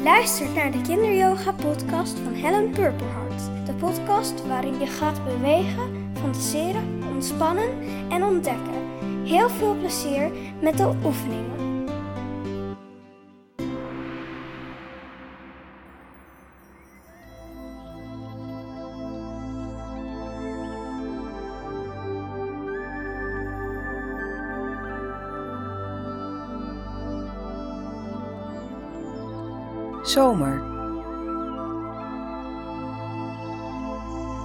Je luistert naar de Kinderyoga podcast van Helen Purperhart. De podcast waarin je gaat bewegen, fantaseren, ontspannen en ontdekken. Heel veel plezier met de oefeningen. Zomer.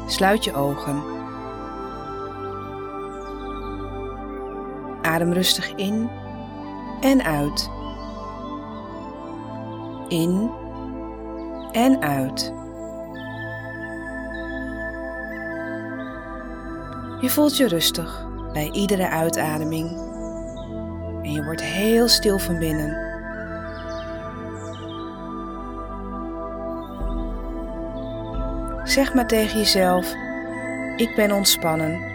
Sluit je ogen. Adem rustig in en uit. In en uit. Je voelt je rustig bij iedere uitademing en je wordt heel stil van binnen. Zeg maar tegen jezelf: Ik ben ontspannen.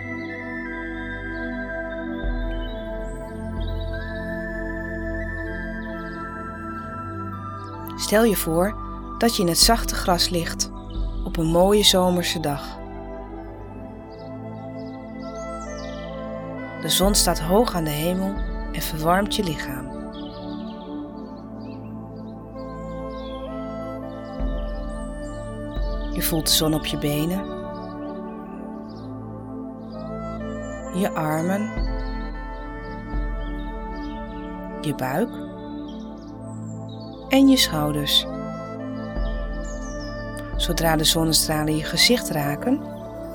Stel je voor dat je in het zachte gras ligt op een mooie zomerse dag. De zon staat hoog aan de hemel en verwarmt je lichaam. Je voelt de zon op je benen, je armen, je buik en je schouders. Zodra de zonnestralen je gezicht raken,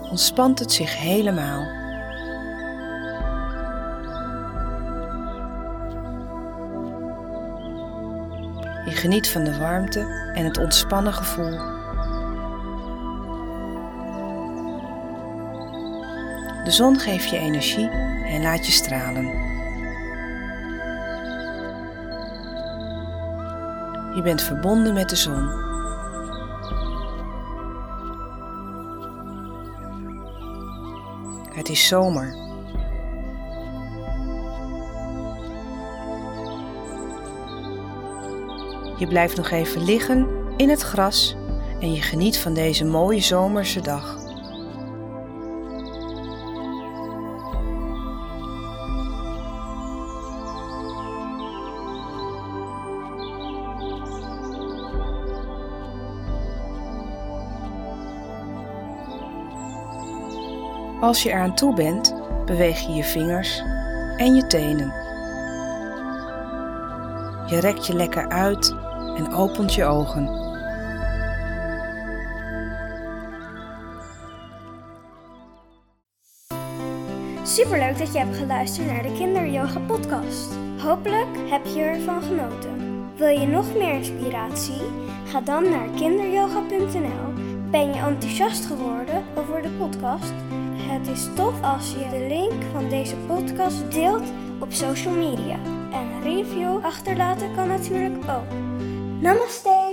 ontspant het zich helemaal. Je geniet van de warmte en het ontspannen gevoel. De zon geeft je energie en laat je stralen. Je bent verbonden met de zon. Het is zomer. Je blijft nog even liggen in het gras en je geniet van deze mooie zomerse dag. Als je eraan toe bent, beweeg je je vingers en je tenen. Je rekt je lekker uit en opent je ogen. Superleuk dat je hebt geluisterd naar de Kinderyoga podcast. Hopelijk heb je ervan genoten. Wil je nog meer inspiratie? Ga dan naar kinderyoga.nl. Ben je enthousiast geworden over de podcast? Het is tof als je de link van deze podcast deelt op social media. En een review achterlaten kan natuurlijk ook. Namaste!